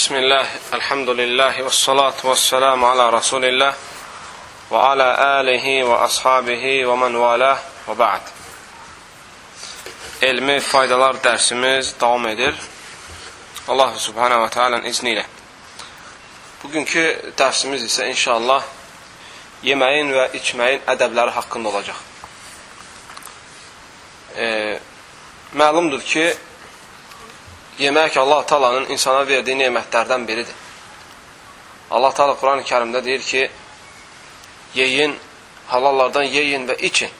Bismillah, elhamdülillah və salatu və selamu ala Rasulillah və ala alihi və ashabihi və mən valah və ba'd. Elmi faydalar dərsimiz davam edir. Allah subhanahu və teala'nın izni ilə. Bugünkü dərsimiz isə inşallah yeməyin və içməyin ədəbləri haqqında olacaq. E, məlumdur ki, yemək Allah Taala'nın insana verdiyi nemətlərdən biridir. Allah Taala Quran-ı Kərimdə deyir ki: "Yeyin, halallardan yeyin və için."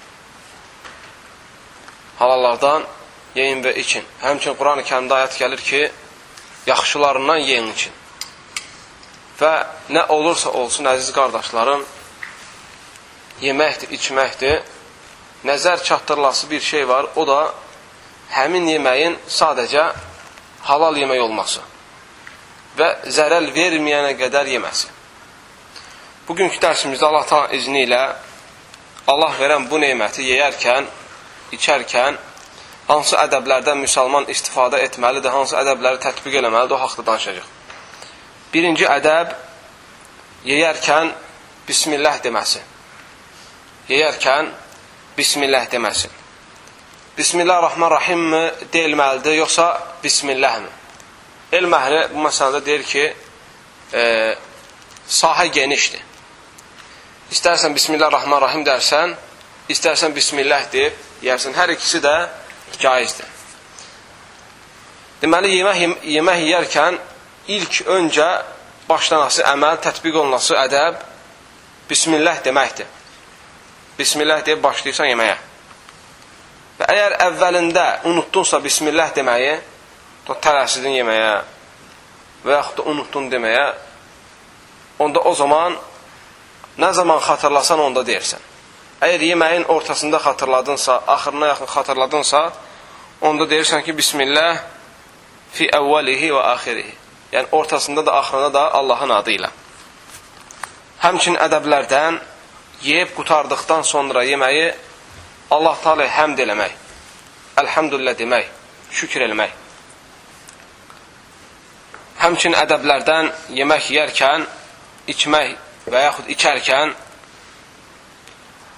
Halallardan yeyin və için. Həmçinin Quran-ı Kərimdə ayət gəlir ki: "Yaxşılarından yeyin için." Və nə olursa olsun əziz qardaşlarım, yeməkdir, içməkdir. Nəzər çatdırılası bir şey var, o da həmin yeməyin sadəcə halal yemək olması və zərəl verməyənə qədər yeməsi. Bugünkü dərsimizdə Allah ta izni ilə Allah verən bu neyməti yeyərkən, içərkən hansı ədəblərdən müsəlman istifadə etməlidir, hansı ədəbləri tətbiq eləməlidir, o haqda danışacaq. Birinci ədəb yeyərkən Bismillah deməsi. Yeyərkən Bismillah deməsi. Bismillahirrahmanirrahim mi deyilməlidir, yoxsa Bismillah mi? Elm əhli bu məsələdə deyir ki, e, sahə genişdir. İstərsən Bismillahirrahmanirrahim dərsən, istərsən Bismillah deyib, yersən. Hər ikisi də caizdir. Deməli, yemək, yemək yeyərkən ilk öncə başlanası əməl, tətbiq olunası ədəb Bismillah deməkdir. Bismillah deyib başlayırsan yeməyə. Və əgər əvvəlində unutdunsa bismillah deməyi, tələsidin yeməyə və yaxud da unutdun deməyə, onda o zaman nə zaman xatırlasan onda deyirsən. Əgər yeməyin ortasında xatırladınsa, axırına yaxın xatırladınsa, onda deyirsən ki, Bismillah fi əvvəlihi və axirihi. Yəni, ortasında da, axırında da Allahın adı ilə. Həmçin ədəblərdən yeyib qutardıqdan sonra yeməyi Allah Teala həmd eləmək, əlhamdülillah demək, şükür eləmək. Həmçin ədəblərdən yemək yərkən, içmək və yaxud içərkən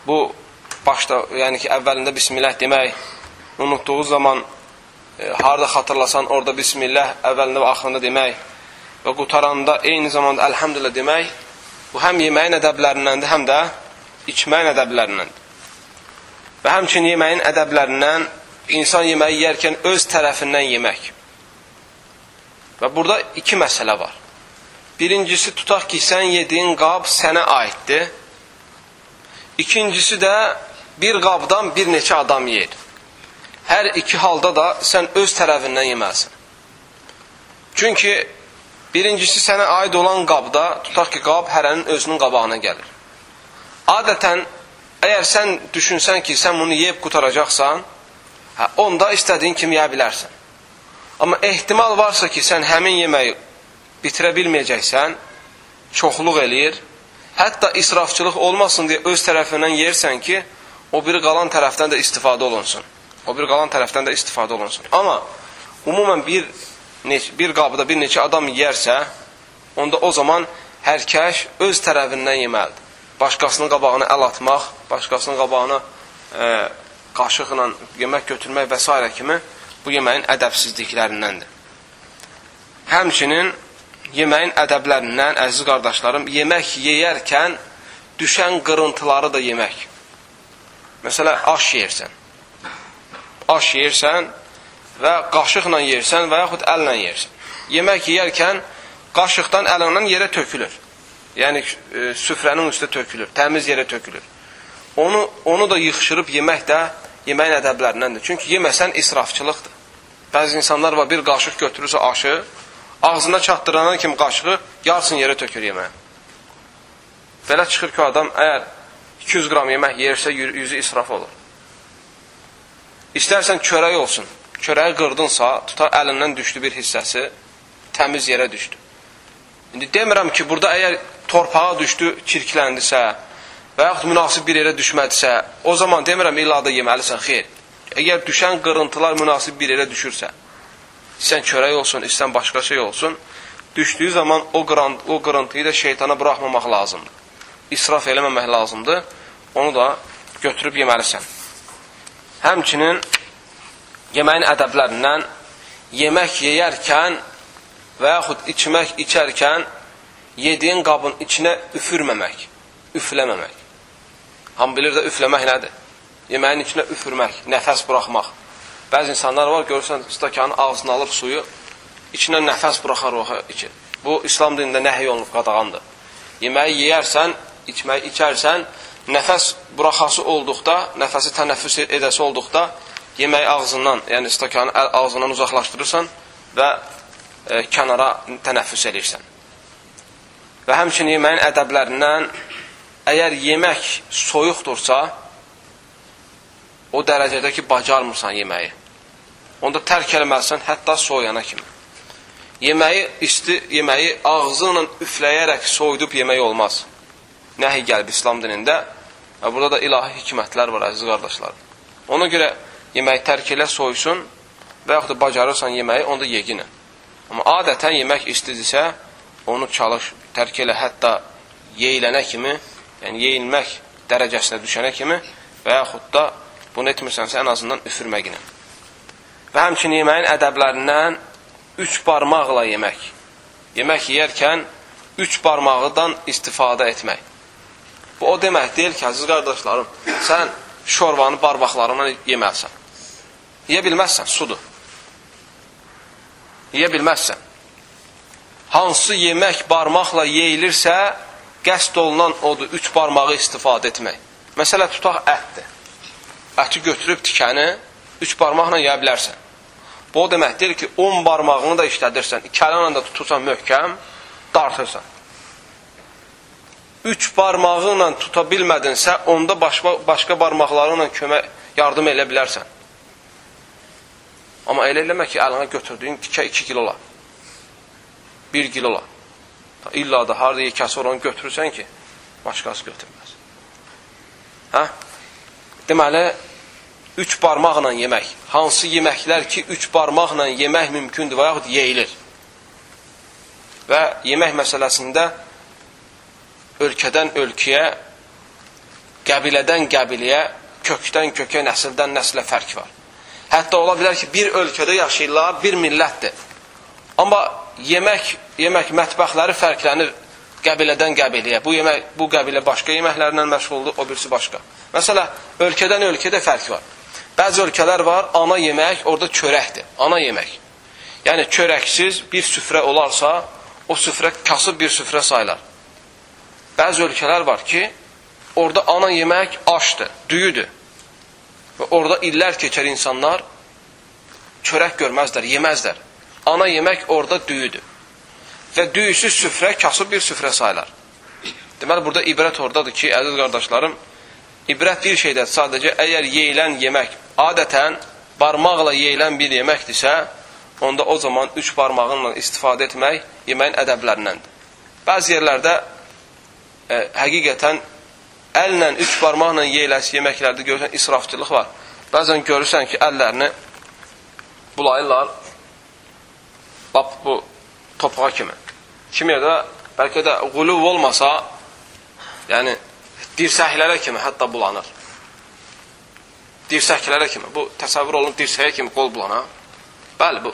bu başda, yəni ki, əvvəlində bismillah demək, unutduğu zaman e, harada xatırlasan, orada bismillah əvvəlində və axırında demək və qutaranda eyni zamanda əlhamdülillah demək, bu həm yeməyin ədəblərindəndir, həm də içməyin ədəblərindəndir. Və həmçin yeməyin ədəblərindən insan yeməyi yerkən öz tərəfindən yemək. Və burada iki məsələ var. Birincisi, tutaq ki, sən yediyin qab sənə aiddir. İkincisi də bir qabdan bir neçə adam yer. Hər iki halda da sən öz tərəfindən yeməlisən. Çünki birincisi sənə aid olan qabda, tutaq ki, qab hərənin özünün qabağına gəlir. Adətən Əgər sən düşünsən ki, sən bunu yeyib qutaracaqsan, hə, onda istədiyin kimi yeyə bilərsən. Amma ehtimal varsa ki, sən həmin yeməyi bitirə bilməyəcəksən, çoxluq eləyir, hətta israfçılıq olmasın deyə öz tərəfindən yersən ki, o biri qalan tərəfdən də istifadə olunsun. O bir qalan tərəfdən də istifadə olunsun. Amma umumən bir, bir qabda bir neçə adam yersə, onda o zaman hər kəş öz tərəfindən yeməlidir başqasının qabağına əl atmaq, başqasının qabağına e, qaşıqla yemək götürmək və s. kimi bu yeməyin ədəbsizliklərindəndir. Həmçinin yeməyin ədəblərindən, əziz qardaşlarım, yemək yeyərkən düşən qırıntıları da yemək. Məsələn, aş yeyirsən. Aş yeyirsən və qaşıqla yeyirsən və yaxud əllə yeyirsən. Yemək yeyərkən qaşıqdan əlindən yerə tökülür yəni e, süfrənin üstə tökülür, təmiz yerə tökülür. Onu, onu da yıxışırıb yemək də yeməyin ədəblərindəndir. Çünki yeməsən israfçılıqdır. Bəzi insanlar var, bir qaşıq götürürsə aşı, ağzına çatdırana kimi qaşığı yarısını yerə tökür yeməyə. Belə çıxır ki, adam əgər 200 qram yemək yersə, yüzü israf olur. İstərsən çörək olsun, çörəyi qırdınsa, tutar əlindən düşdü bir hissəsi, təmiz yerə düşdü. İndi demirəm ki, burada əgər torpağa düşdü, çirkləndisə və yaxud münasib bir yerə düşmədisə, o zaman demirəm illa da yeməlisən, xeyr. Əgər düşən qırıntılar münasib bir yerə düşürsə, istən çörək olsun, istən başqa şey olsun, düşdüyü zaman o, qırant, o qırıntıyı da şeytana buraxmamaq lazımdır. İsraf eləməmək lazımdır. Onu da götürüb yeməlisən. Həmçinin yeməyin ədəblərindən yemək yeyərkən və yaxud içmək içərkən yediyin qabın içinə üfürməmək, üfləməmək. Ham bilir də üfləmək nədir? Yeməyin içinə üfürmək, nəfəs buraxmaq. Bəzi insanlar var, görürsən, stəkanın ağzına alır suyu, içinə nəfəs buraxar o içi. Bu, İslam dinində nəhiy olunub qadağandır. Yeməyi yeyərsən, içməyi içərsən, nəfəs buraxası olduqda, nəfəsi tənəffüs edəsi olduqda, yeməyi ağzından, yəni stəkanı ağzından uzaqlaşdırırsan və e, kənara tənəffüs edirsən. Və həmçinin yeməyin ədəblərindən əgər yemək soyuqdursa, o dərəcədə ki, bacarmırsan yeməyi. Onda tərk eləməlisən hətta soyana kimi. Yeməyi isti, yeməyi ağzı ilə üfləyərək soyudub yemək olmaz. Nəhi gəlib İslam dinində və burada da ilahi hikmətlər var, əziz qardaşlar. Ona görə yeməyi tərk elə soysun və yaxud da bacarırsan yeməyi, onda yeginə. Amma adətən yemək istidirsə, onu çalış, tərk elə hətta yeyilənə kimi, yəni yeyilmək dərəcəsinə düşənə kimi və yaxud da bunu etmirsənsə, ən azından üfürməqinə. Və həmçinin yeməyin ədəblərindən üç barmaqla yemək. Yemək yeyərkən üç barmağıdan istifadə etmək. Bu o demək deyil ki, əziz qardaşlarım, sən şorvanı barmaqlarından yeməlisən. Yeyə bilməzsən, sudur. Yeyə bilməzsən. Hansı yemək barmaqla yeyilirsə, qəsd olunan odur, üç barmağı istifadə etmək. Məsələ, tutaq ətdir. Əti götürüb tikəni üç barmaqla yeyə bilərsən. Bu o demək deyil ki, 10 barmağını da işlədirsən, iki ələnlə də tutursan möhkəm, dartırsan. Üç barmağı ilə tuta bilmədinsə, onda başqa, başqa barmaqları ilə kömək, yardım elə bilərsən. Amma elə eləmə ki, əlinə götürdüyün tikə 2 kilola. 1 kilola. İlla da harada yekəsi oranı götürürsən ki, başqası götürməz. Hə? Deməli, üç barmaqla yemək. Hansı yeməklər ki, üç barmaqla yemək mümkündür və yaxud yeyilir. Və yemək məsələsində ölkədən ölkəyə, qəbilədən qəbiləyə, kökdən kökə, nəsildən nəslə fərq var. Hətta ola bilər ki, bir ölkədə yaşayırlar, bir millətdir. Amma yemək, yemək mətbəxləri fərqlənir qəbilədən qəbiləyə. Bu yemək, bu qəbilə başqa yeməklərlə məşğuldur, o birisi başqa. Məsələ, ölkədən ölkədə fərq var. Bəzi ölkələr var, ana yemək orada çörəkdir, ana yemək. Yəni, çörəksiz bir süfrə olarsa, o süfrə kasıb bir süfrə sayılar. Bəzi ölkələr var ki, orada ana yemək aşdır, düyüdür. Və orada illər keçər insanlar çörək görməzlər, yeməzlər. Ana yemək orada düyüdür. Və düyüsüz süfrə kasıb bir süfrə sayılar. Deməli, burada ibrət oradadır ki, əziz qardaşlarım, ibrət bir şeydə sadəcə əgər yeyilən yemək adətən barmaqla yeyilən bir yeməkdirsə, onda o zaman üç barmağınla istifadə etmək yeməyin ədəblərindəndir. Bəzi yerlərdə e, həqiqətən əllə üç barmaqla yeyiləsi yeməklərdə görürsən israfçılıq var. Bəzən görürsən ki, əllərini bulayırlar lap bu topuğa kimi. Kim yerdə bəlkə də quluv olmasa, yəni dirsəklərə kimi hətta bulanır dirsəklərə kimi, bu təsəvvür olunub dirsəyə kimi qol bulana. Bəli, bu.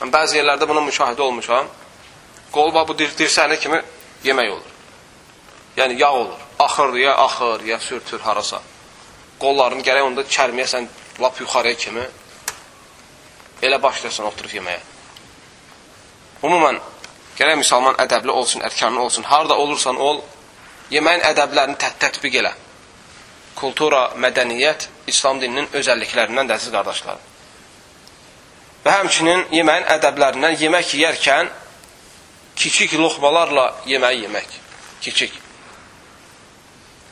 Mən bəzi yerlərdə buna müşahidə olmuşam. Qol bu dir dirsəyə kimi yemək olur. Yəni yağ olur. Axır ya axır, ya sürtür harasa. Qollarını gərək onda çərməyəsən lap yuxarıya kimi elə başlayasan oturub yeməyə. Umumən, gərək müsəlman ədəbli olsun, ərkanlı olsun. Harada olursan ol, yeməyin ədəblərini tət tətbiq elə kultura, mədəniyyət İslam dininin özəlliklərindən də əziz qardaşlar. Və həmçinin yeməyin ədəblərindən yemək yeyərkən kiçik loxmalarla yeməyi yemək. Kiçik.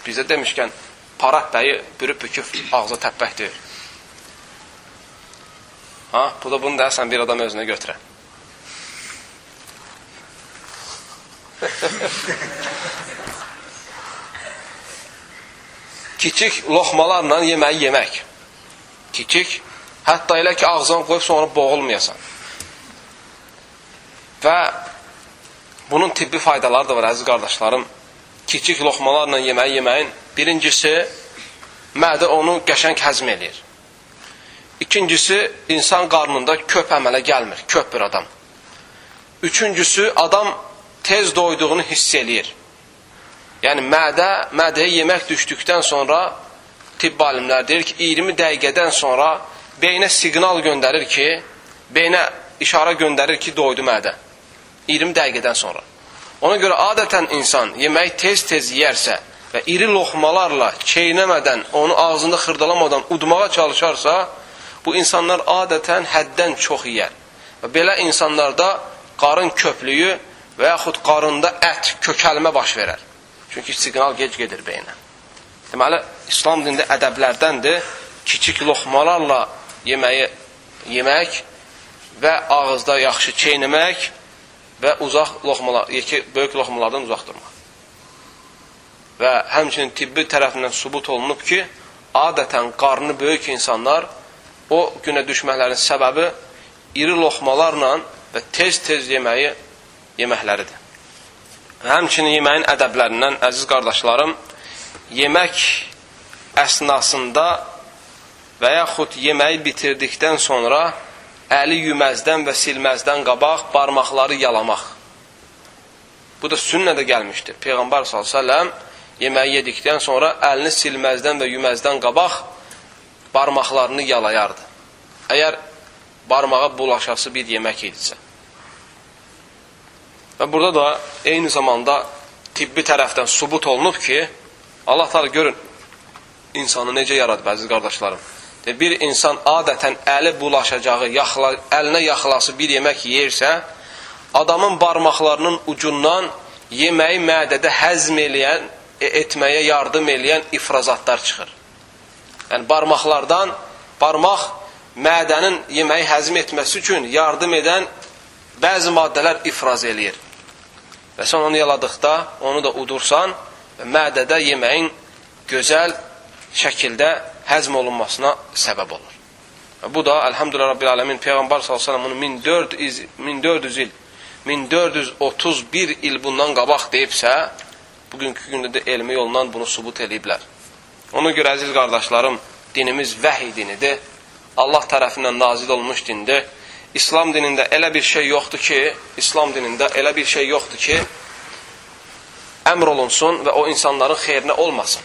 Bizdə demişkən, parat bəyi bürüb büküb ağza təppəkdir. Ha, bu da bunu da sən bir adam özünə götürə. kiçik loxmalarla yeməyi yemək. Kiçik, hətta elə ki, ağzına qoyub sonra boğulmayasan. Və bunun tibbi faydaları da var, əziz qardaşlarım. Kiçik loxmalarla yeməyi yeməyin birincisi, mədə onu qəşəng həzm eləyir. İkincisi, insan qarnında köp əmələ gəlmir, köp bir adam. Üçüncüsü, adam tez doyduğunu hiss eləyir. Yəni, mədə, mədəyə yemək düşdükdən sonra tibb alimlər deyir ki, 20 dəqiqədən sonra beynə siqnal göndərir ki, beynə işarə göndərir ki, doydu mədə. 20 dəqiqədən sonra. Ona görə adətən insan yeməyi tez-tez yeyərsə və iri loxmalarla çeynəmədən, onu ağzında xırdalamadan udmağa çalışarsa, bu insanlar adətən həddən çox yeyər. Və belə insanlarda qarın köplüyü və yaxud qarında ət, kökəlmə baş verər. Çünki siqnal gec gedir beynə. Deməli, İslam dində ədəblərdəndir kiçik loxmalarla yeməyi yemək və ağızda yaxşı çeynəmək və uzaq loxmalar, yeki, böyük loxmalardan uzaq durmaq. Və həmçinin tibbi tərəfindən sübut olunub ki, adətən qarnı böyük insanlar o günə düşməklərin səbəbi iri loxmalarla və tez-tez yeməyi yeməkləridir. Həmçinin yeməyin ədəblərindən, əziz qardaşlarım, yemək əsnasında və yaxud yeməyi bitirdikdən sonra əli yüməzdən və silməzdən qabaq barmaqları yalamaq. Bu da sünnədə gəlmişdir. Peyğəmbər s.ə.v yeməyi yedikdən sonra əlini silməzdən və yüməzdən qabaq barmaqlarını yalayardı. Əgər barmağa bulaşası bir yemək idisə. Və burada da eyni zamanda tibbi tərəfdən subut olunub ki, Allah taala görün insanı necə yaradıb əziz qardaşlarım. Bir insan adətən əli bulaşacağı, yaxla, əlinə yaxlası bir yemək yeyirsə, adamın barmaqlarının ucundan yeməyi mədədə həzm eləyən, e, etməyə yardım eləyən ifrazatlar çıxır. Yəni, barmaqlardan, barmaq mədənin yeməyi həzm etməsi üçün yardım edən bəzi maddələr ifraz eləyir. Və sən onu yaladıqda, onu da udursan, mədədə yeməyin gözəl şəkildə həzm olunmasına səbəb olur. Bu da, əlhəmdülə Rabbil Aləmin, Peyğəmbər s.ə.v bunu 1400, 1400 il, 1431 il bundan qabaq deyibsə, bugünkü gündə də elmi yolundan bunu subut eləyiblər. Ona görə, əziz qardaşlarım, dinimiz vəhiy dinidir, Allah tərəfindən nazil olmuş dindir. İslam dinində elə bir şey yoxdur ki, İslam dinində elə bir şey yoxdur ki, əmr olunsun və o insanların xeyrinə olmasın.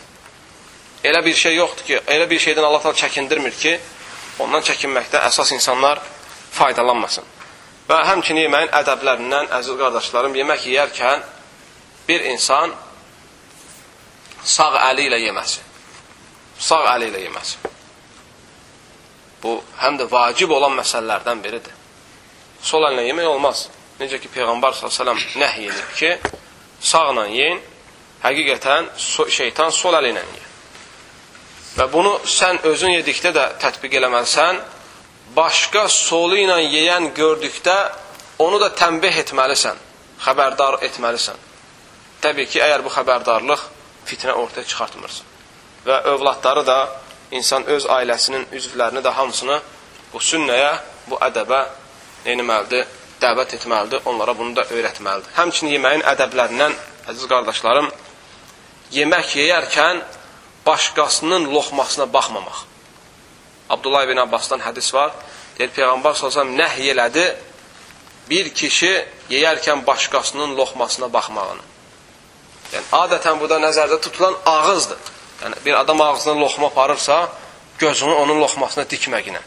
Elə bir şey yoxdur ki, elə bir şeydən Allah təala çəkindirmir ki, ondan çəkinməkdə əsas insanlar faydalanmasın. Və həmçinin yeməyin ədəblərindən, əziz qardaşlarım, yemək yeyərkən bir insan sağ əli ilə yeməsi. Sağ əli ilə yeməsi. Bu, həm də vacib olan məsələlərdən biridir. Sol əllə yemək olmaz. Necə ki, Peyğəmbər s.ə.v nəhy edib ki, sağla yeyin, həqiqətən şeytan sol əli ilə yeyin. Və bunu sən özün yedikdə də tətbiq eləməlisən. Başqa solu ilə yeyən gördükdə onu da tənbih etməlisən, xəbərdar etməlisən. Təbii ki, əgər bu xəbərdarlıq fitnə ortaya çıxartmırsa. Və övladları da insan öz ailəsinin üzvlərini də hamısını bu sünnəyə, bu ədəbə neynəməlidir? Dəvət etməlidir, onlara bunu da öyrətməlidir. Həmçinin yeməyin ədəblərindən, əziz qardaşlarım, yemək yeyərkən başqasının loxmasına baxmamaq. Abdullah ibn Abbasdan hədis var. Deyir, Peyğəmbər s.ə.v nəhy elədi bir kişi yeyərkən başqasının loxmasına baxmağını. Yəni, adətən burada nəzərdə tutulan ağızdır. Yəni, bir adam ağzına loxma aparırsa, gözünü onun loxmasına dikməginə.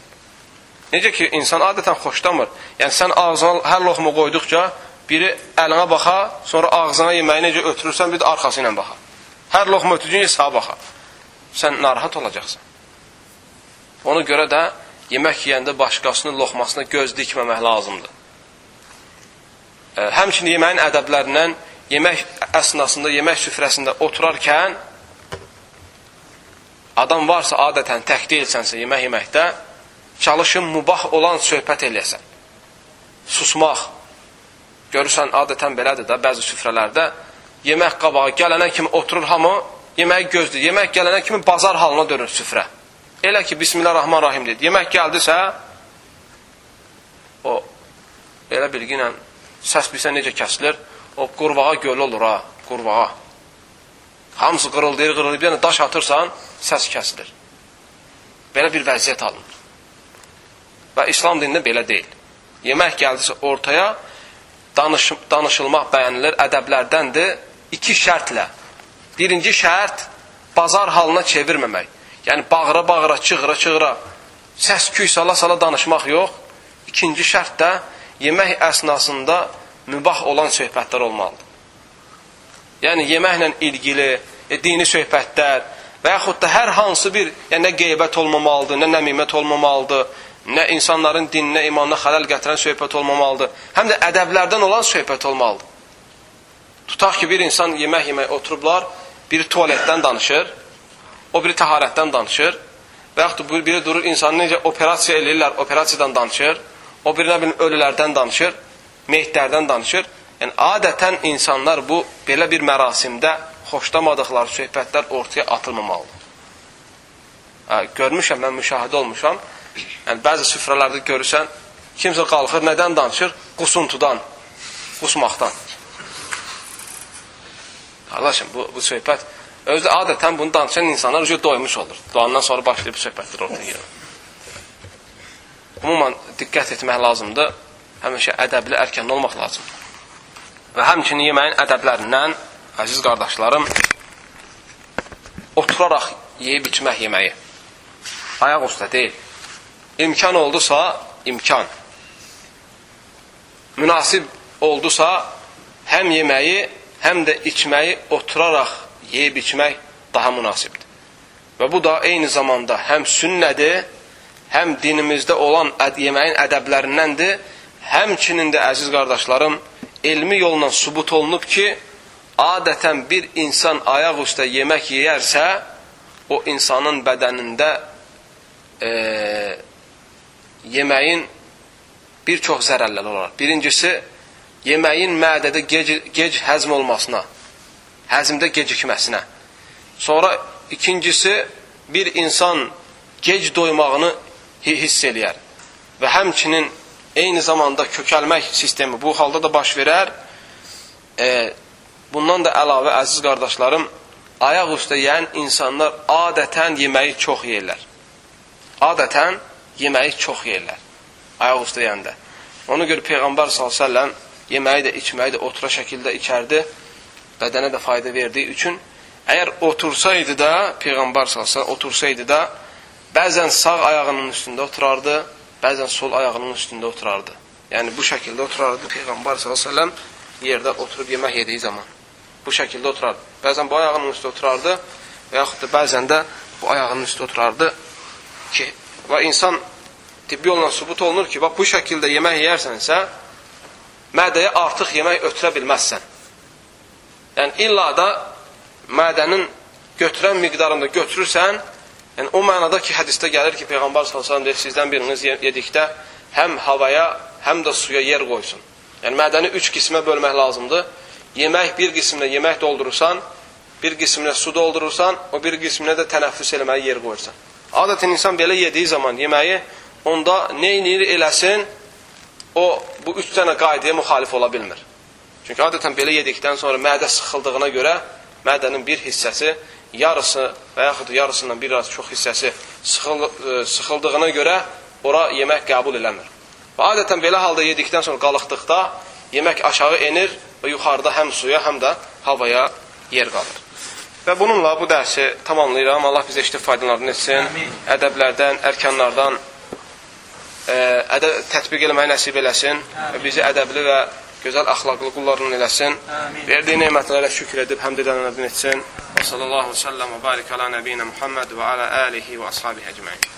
Necə ki, insan adətən xoşlamır. Yəni, sən ağzına hər loxma qoyduqca, biri əlinə baxa, sonra ağzına yeməyi necə ötürürsən, bir də arxası ilə baxa. Hər loxma ötücün sağa baxa sən narahat olacaqsan. Ona görə də yemək yeyəndə başqasının loxmasına göz dikməmək lazımdır. Həmçinin yeməyin ədəblərindən yemək əsnasında, yemək süfrəsində oturarkən adam varsa adətən tək deyilsənsə yemək yeməkdə çalışın mubah olan söhbət eləyəsən. Susmaq. Görürsən, adətən belədir də bəzi süfrələrdə yemək qabağı gələnə kimi oturur hamı yeməyi gözləyir. Yemək gələnə kimi bazar halına dönür süfrə. Elə ki, Bismillahirrahmanirrahim dedi. Yemək gəldisə, o elə bilgi ilə səs bilsə necə kəsilir, o qurbağa gölü olur ha, qurbağa. Hamısı qırıldayır, qırıldayır, bir daş atırsan, səs kəsilir. Belə bir vəziyyət alınır. Və İslam dinində belə deyil. Yemək gəldisə ortaya, danış danışılmaq bəyənilir, ədəblərdəndir, iki şərtlə. Birinci şərt, bazar halına çevirməmək. Yəni, bağıra-bağıra, çığıra-çığıra, səs-küy sala-sala danışmaq yox. İkinci şərt də, yemək əsnasında mübah olan söhbətlər olmalıdır. Yəni, yeməklə ilgili, e, dini söhbətlər və yaxud da hər hansı bir, yəni, nə qeybət olmamalıdır, nə nəmimət olmamalıdır, nə insanların dininə, imanına xələl gətirən söhbət olmamalıdır, həm də ədəblərdən olan söhbət olmalıdır. Tutaq ki, bir insan yemək yemək oturublar, biri tualetdən danışır, o biri təharətdən danışır və yaxud da biri durur, insanı necə operasiya eləyirlər, operasiyadan danışır, o biri nə bilim, ölülərdən danışır, meyitlərdən danışır. Yəni, adətən insanlar bu, belə bir mərasimdə xoşlamadıqları söhbətlər ortaya atılmamalıdır. Hə, görmüşəm, mən müşahidə olmuşam. Yəni, bəzi süfrələrdə görürsən, kimsə qalxır, nədən danışır? Qusuntudan, qusmaqdan. Qardaşım, bu, bu söhbət, özü adətən bunu danışan insanlar ucu doymuş olur. Doğandan sonra başlayıb söhbətlər ortaya gelir. Ümumən, diqqət etmək lazımdır. Həmişə ədəbli, ərkənli olmaq lazımdır. Və həmçinin yeməyin ədəblərindən, əziz qardaşlarım, oturaraq yeyib içmək yeməyi. Ayaq üstə deyil imkan oldusa, imkan. Münasib oldusa, həm yeməyi, həm də içməyi oturaraq yeyib içmək daha münasibdir. Və bu da eyni zamanda həm sünnədir, həm dinimizdə olan əd yeməyin ədəblərindəndir, həmçinin də əziz qardaşlarım, elmi yolla subut olunub ki, adətən bir insan ayaq üstə yemək yeyərsə, o insanın bədənində e, yeməyin bir çox zərərləri olar. Birincisi, yeməyin mədədə gec, gec həzm olmasına, həzmdə gecikməsinə. Sonra ikincisi, bir insan gec doymağını hiss eləyər və həmçinin eyni zamanda kökəlmək sistemi bu halda da baş verər. E, bundan da əlavə, əziz qardaşlarım, ayaq üstə yeyən insanlar adətən yeməyi çox yeyirlər. Adətən yeməyi çox yeyirlər. Ayaq üstə yeyəndə. Ona görə Peyğəmbər s.ə.v yeməyi də, içməyi də otura şəkildə içərdi. Bədənə də fayda verdiyi üçün. Əgər otursaydı da, Peyğəmbər s.ə.v otursaydı da, bəzən sağ ayağının üstündə oturardı, bəzən sol ayağının üstündə oturardı. Yəni, bu şəkildə oturardı Peyğəmbər s.ə.v yerdə oturub yemək yediyi zaman. Bu şəkildə oturardı. Bəzən bu ayağının üstə oturardı və yaxud da bəzən də bu ayağının üstə oturardı ki, və insan tibbi yolla sübut olunur ki, bax, bu şəkildə yemək yeyərsənsə, mədəyə artıq yemək ötürə bilməzsən. Yəni, illa da mədənin götürən miqdarında götürürsən, yəni, o mənada ki, hədistə gəlir ki, Peyğəmbər s.ə.v deyir, sizdən biriniz yedikdə həm havaya, həm də suya yer qoysun. Yəni, mədəni üç qismə bölmək lazımdır. Yemək bir qisminə yemək doldurursan, bir qisminə su doldurursan, o bir qisminə də tənəffüs eləməyə yer qoyursan. Adətən insan belə yediyi zaman yeməyi, onda nə inir eləsin, o bu üç dənə qaydaya müxalif ola bilmir. Çünki adətən belə yedikdən sonra mədə sıxıldığına görə mədənin bir hissəsi yarısı və yaxud yarısından bir az çox hissəsi sıxıl, e, sıxıldığına görə ora yemək qəbul eləmir. Və adətən belə halda yedikdən sonra qalıqdıqda yemək aşağı enir və yuxarıda həm suya, həm də havaya yer qalır. Və bununla bu dərsi tamamlayıram. Allah bizə işdə faydalarını etsin. Ədəblərdən, ərkanlardan ə, ədəb tətbiq eləməyi nəsib eləsin və bizi ədəbli və gözəl əxlaqlı qullarından eləsin. Verdiyi nemətlərə şükür edib həmd edənlərdən etsin. Və sallallahu aleyhi və səlləm və barik alə nəbiyinə Muhammed və alə alihi və ashabihi əcməin.